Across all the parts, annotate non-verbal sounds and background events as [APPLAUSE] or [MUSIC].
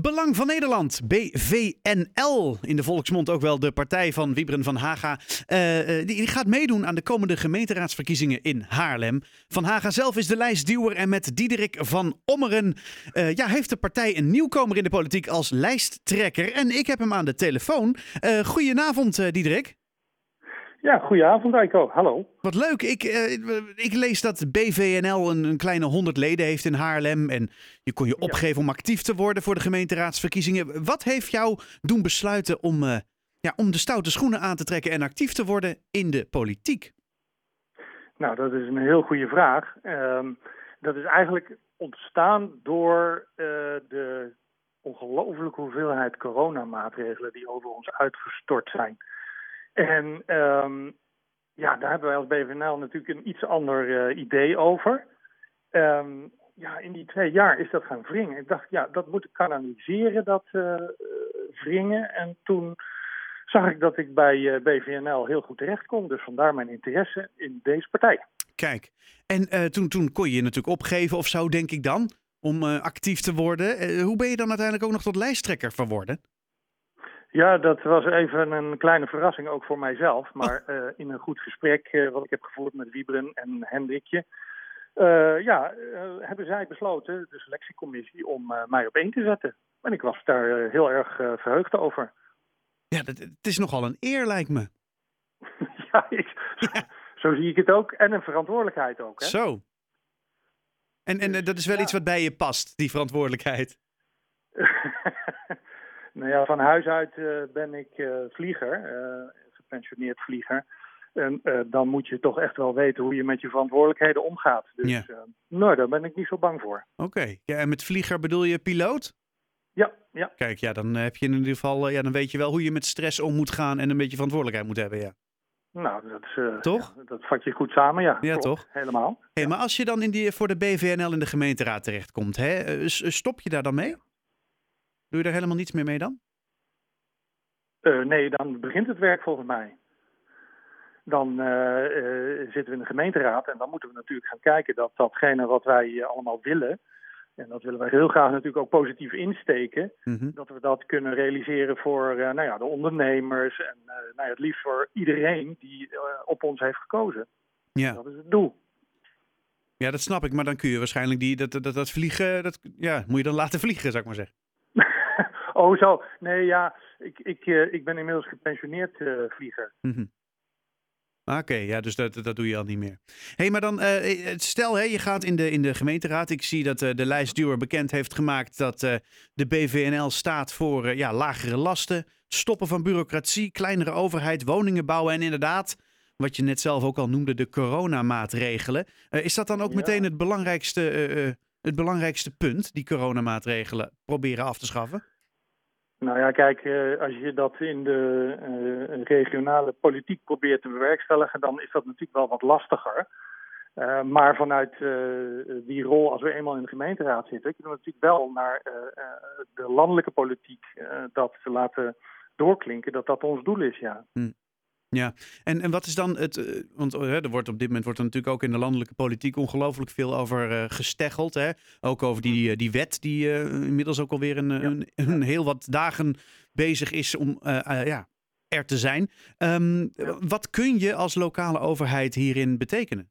Belang van Nederland, BVNL, in de volksmond ook wel de partij van Wiebren van Haga, uh, die, die, gaat meedoen aan de komende gemeenteraadsverkiezingen in Haarlem. Van Haga zelf is de lijstduwer en met Diederik van Ommeren uh, ja, heeft de partij een nieuwkomer in de politiek als lijsttrekker. En ik heb hem aan de telefoon. goedenavond Diederik. Ja, goedenavond Eiko. Hallo. Wat leuk. Ik, uh, ik lees dat BVNL een, een kleine honderd leden heeft in Haarlem. En je kon je opgeven om actief te worden voor de gemeenteraadsverkiezingen. Wat heeft jou doen besluiten om, uh, ja, om de stoute schoenen aan te trekken en actief te worden in de politiek? Nou, dat is een heel goede vraag. Uh, dat is eigenlijk ontstaan door uh, de ongelooflijke hoeveelheid coronamaatregelen die over ons uitgestort zijn. En um, ja, daar hebben wij als BVNL natuurlijk een iets ander uh, idee over. Um, ja, in die twee jaar is dat gaan wringen. Ik dacht, ja, dat moet ik kanaliseren, dat uh, wringen. En toen zag ik dat ik bij uh, BVNL heel goed terecht kon. Dus vandaar mijn interesse in deze partij. Kijk, en toen, toen kon je je natuurlijk opgeven of zo, denk ik dan, om actief te worden. hoe ben je dan uiteindelijk ook nog tot lijsttrekker verworden? Ja, dat was even een kleine verrassing ook voor mijzelf. Maar uh, in een goed gesprek uh, wat ik heb gevoerd met Wiebren en Hendrikje... Uh, ja, hebben zij besloten, de selectiecommissie, om mij op één te zetten. En ik was daar heel erg verheugd over. Ja, dat, het is nogal een eer, lijkt me. [LAUGHS] ja, ik, ja, zo zie ik het ook. En een verantwoordelijkheid ook. Hè? Zo. En, en dat is wel ja. iets wat bij je past, die verantwoordelijkheid. [LAUGHS] Nou ja, van huis uit uh, ben ik uh, vlieger, uh, gepensioneerd vlieger. En dan moet je toch echt wel weten hoe je met je verantwoordelijkheden omgaat. Dus ja. nou, daar ben ik niet zo bang voor. Oké, okay. ja, en met vlieger bedoel je piloot? Ja, ja. Kijk, ja, dan heb je in ieder geval, ja, dan weet je wel hoe je met stress om moet gaan en een beetje verantwoordelijkheid moet hebben, ja. Nou, dat is, toch? Ja, dat vat je goed samen, ja. Ja, toch? Helemaal. Hey. Maar als je dan in die, voor de BVNL in de gemeenteraad terechtkomt, hè, stop je daar dan mee? Doe je daar helemaal niets meer mee dan? Uh, nee, dan begint het werk volgens mij. Dan uh, uh, zitten we in de gemeenteraad en dan moeten we natuurlijk gaan kijken dat datgene wat wij allemaal willen, en dat willen wij heel graag natuurlijk ook positief insteken, mm -hmm. dat we dat kunnen realiseren voor nou ja, de ondernemers en nou ja, het liefst voor iedereen die op ons heeft gekozen. Ja. Dat is het doel. Ja, dat snap ik, maar dan kun je waarschijnlijk die, dat, dat, dat vliegen, dat ja, moet je dan laten vliegen, zou ik maar zeggen. Oh, zo. Nee, ja, ik, ik, uh, ik ben inmiddels gepensioneerd uh, vlieger. Mm -hmm. Oké, okay, ja, dus dat, dat doe je al niet meer. hey, maar dan, uh, stel, hè, je gaat in de, in de gemeenteraad. Ik zie dat de lijstduwer bekend heeft gemaakt dat de BVNL staat voor ja, lagere lasten, stoppen van bureaucratie, kleinere overheid, woningen bouwen en inderdaad, wat je net zelf ook al noemde, de coronamaatregelen. is dat dan ook ja. meteen het belangrijkste, het belangrijkste punt, die coronamaatregelen proberen af te schaffen? Nou ja, kijk, als je dat in de uh, regionale politiek probeert te bewerkstelligen, dan is dat natuurlijk wel wat lastiger. Uh, maar vanuit die rol, als we eenmaal in de gemeenteraad zitten, kunnen we natuurlijk wel naar de landelijke politiek dat te laten doorklinken, dat dat ons doel is, ja. Hm. Ja, en, en wat is dan het. Want er wordt op dit moment wordt er natuurlijk ook in de landelijke politiek ongelooflijk veel over uh, gesteggeld. Hè? Ook over die, die wet, die uh, inmiddels ook alweer een, ja. een, een, heel wat dagen bezig is om uh, ja, er te zijn. Um, ja. Wat kun je als lokale overheid hierin betekenen?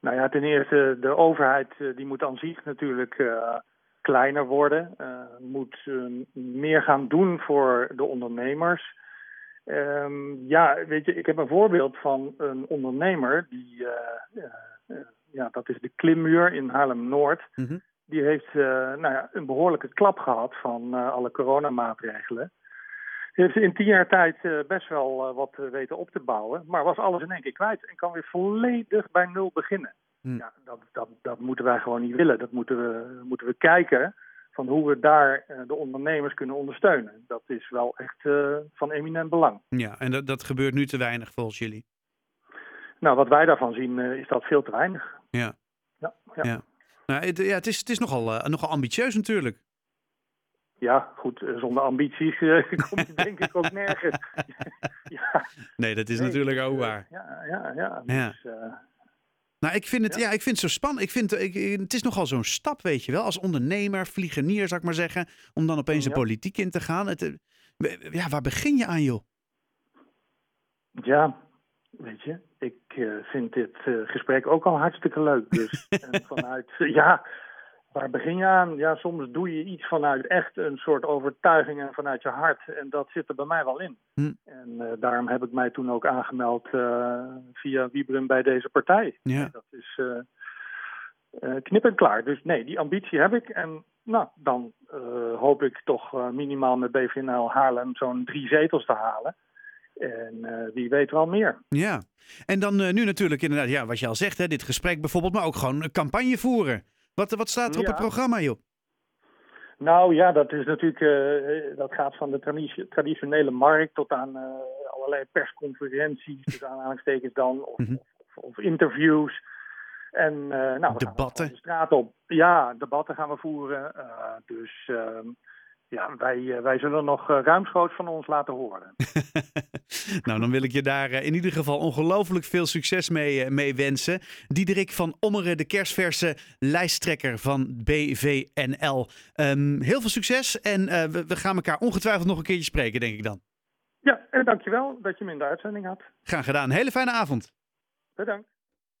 Nou ja, ten eerste, de overheid die moet aan zich natuurlijk kleiner worden. moet meer gaan doen voor de ondernemers. Um, ja, weet je, ik heb een voorbeeld van een ondernemer die, uh, uh, uh, ja, dat is de Klimmuur in Haarlem-Noord. Mm -hmm. Die heeft nou ja, een behoorlijke klap gehad van alle coronamaatregelen. Die heeft in tien jaar tijd best wel wat weten op te bouwen, maar was alles in één keer kwijt en kan weer volledig bij nul beginnen. Mm. Ja, dat, dat, dat moeten wij gewoon niet willen. Dat moeten we, moeten we kijken van hoe we daar uh, de ondernemers kunnen ondersteunen. Dat is wel echt uh, van eminent belang. Ja, en dat, dat gebeurt nu te weinig volgens jullie? Nou, wat wij daarvan zien uh, is dat veel te weinig. Ja. Ja, ja. ja. Nou, het, ja, het, is, het is nogal, nogal ambitieus natuurlijk. Ja, goed, zonder ambities [LAUGHS] kom je denk ik ook nergens. ja. [LAUGHS] Nee, dat is nee, natuurlijk ook waar. Ja, ja, ja. Dus, Nou, ik vind het, ja. ik vind het zo spannend. Ik vind, ik, het is nogal zo'n stap, weet je wel, als ondernemer, vliegenier, zou ik maar zeggen, om dan opeens de politiek in te gaan. Het, eh, ja, waar begin je aan, joh? Ja, weet je, ik uh, vind dit uh, gesprek ook al hartstikke leuk. Dus [LAUGHS] vanuit, ja, waar begin je aan? Ja, soms doe je iets vanuit echt een soort overtuiging en vanuit je hart. En dat zit er bij mij wel in. Hm. En uh, daarom heb ik mij toen ook aangemeld via Wiebren bij deze partij. Ja. Dat is knip en klaar. Dus nee, die ambitie heb ik. En nou, dan hoop ik toch minimaal met BVNL Haarlem zo'n drie zetels te halen. En uh, wie weet wel meer. Ja, en dan uh, nu natuurlijk inderdaad, ja, wat je al zegt, hè, dit gesprek bijvoorbeeld, maar ook gewoon een campagne voeren. Wat, wat staat er op het programma, joh? Nou ja, dat is natuurlijk, uh, dat gaat van de traditionele markt tot aan allerlei persconferenties, dus aanhalingstekens dan, of, mm -hmm. of, of, interviews. En nou, debatten. de straat op. Ja, debatten gaan we voeren. dus ehm, ja, wij, wij zullen nog ruimschoots van ons laten horen. [LAUGHS] nou, dan wil ik je daar in ieder geval ongelooflijk veel succes mee, mee wensen. Diederik van Ommeren, de kerstverse lijsttrekker van BVNL. Um, heel veel succes en uh, we, we, gaan elkaar ongetwijfeld nog een keertje spreken, denk ik dan. Ja, en dankjewel dat je me in de uitzending had. Graag gedaan. Hele fijne avond. Bedankt.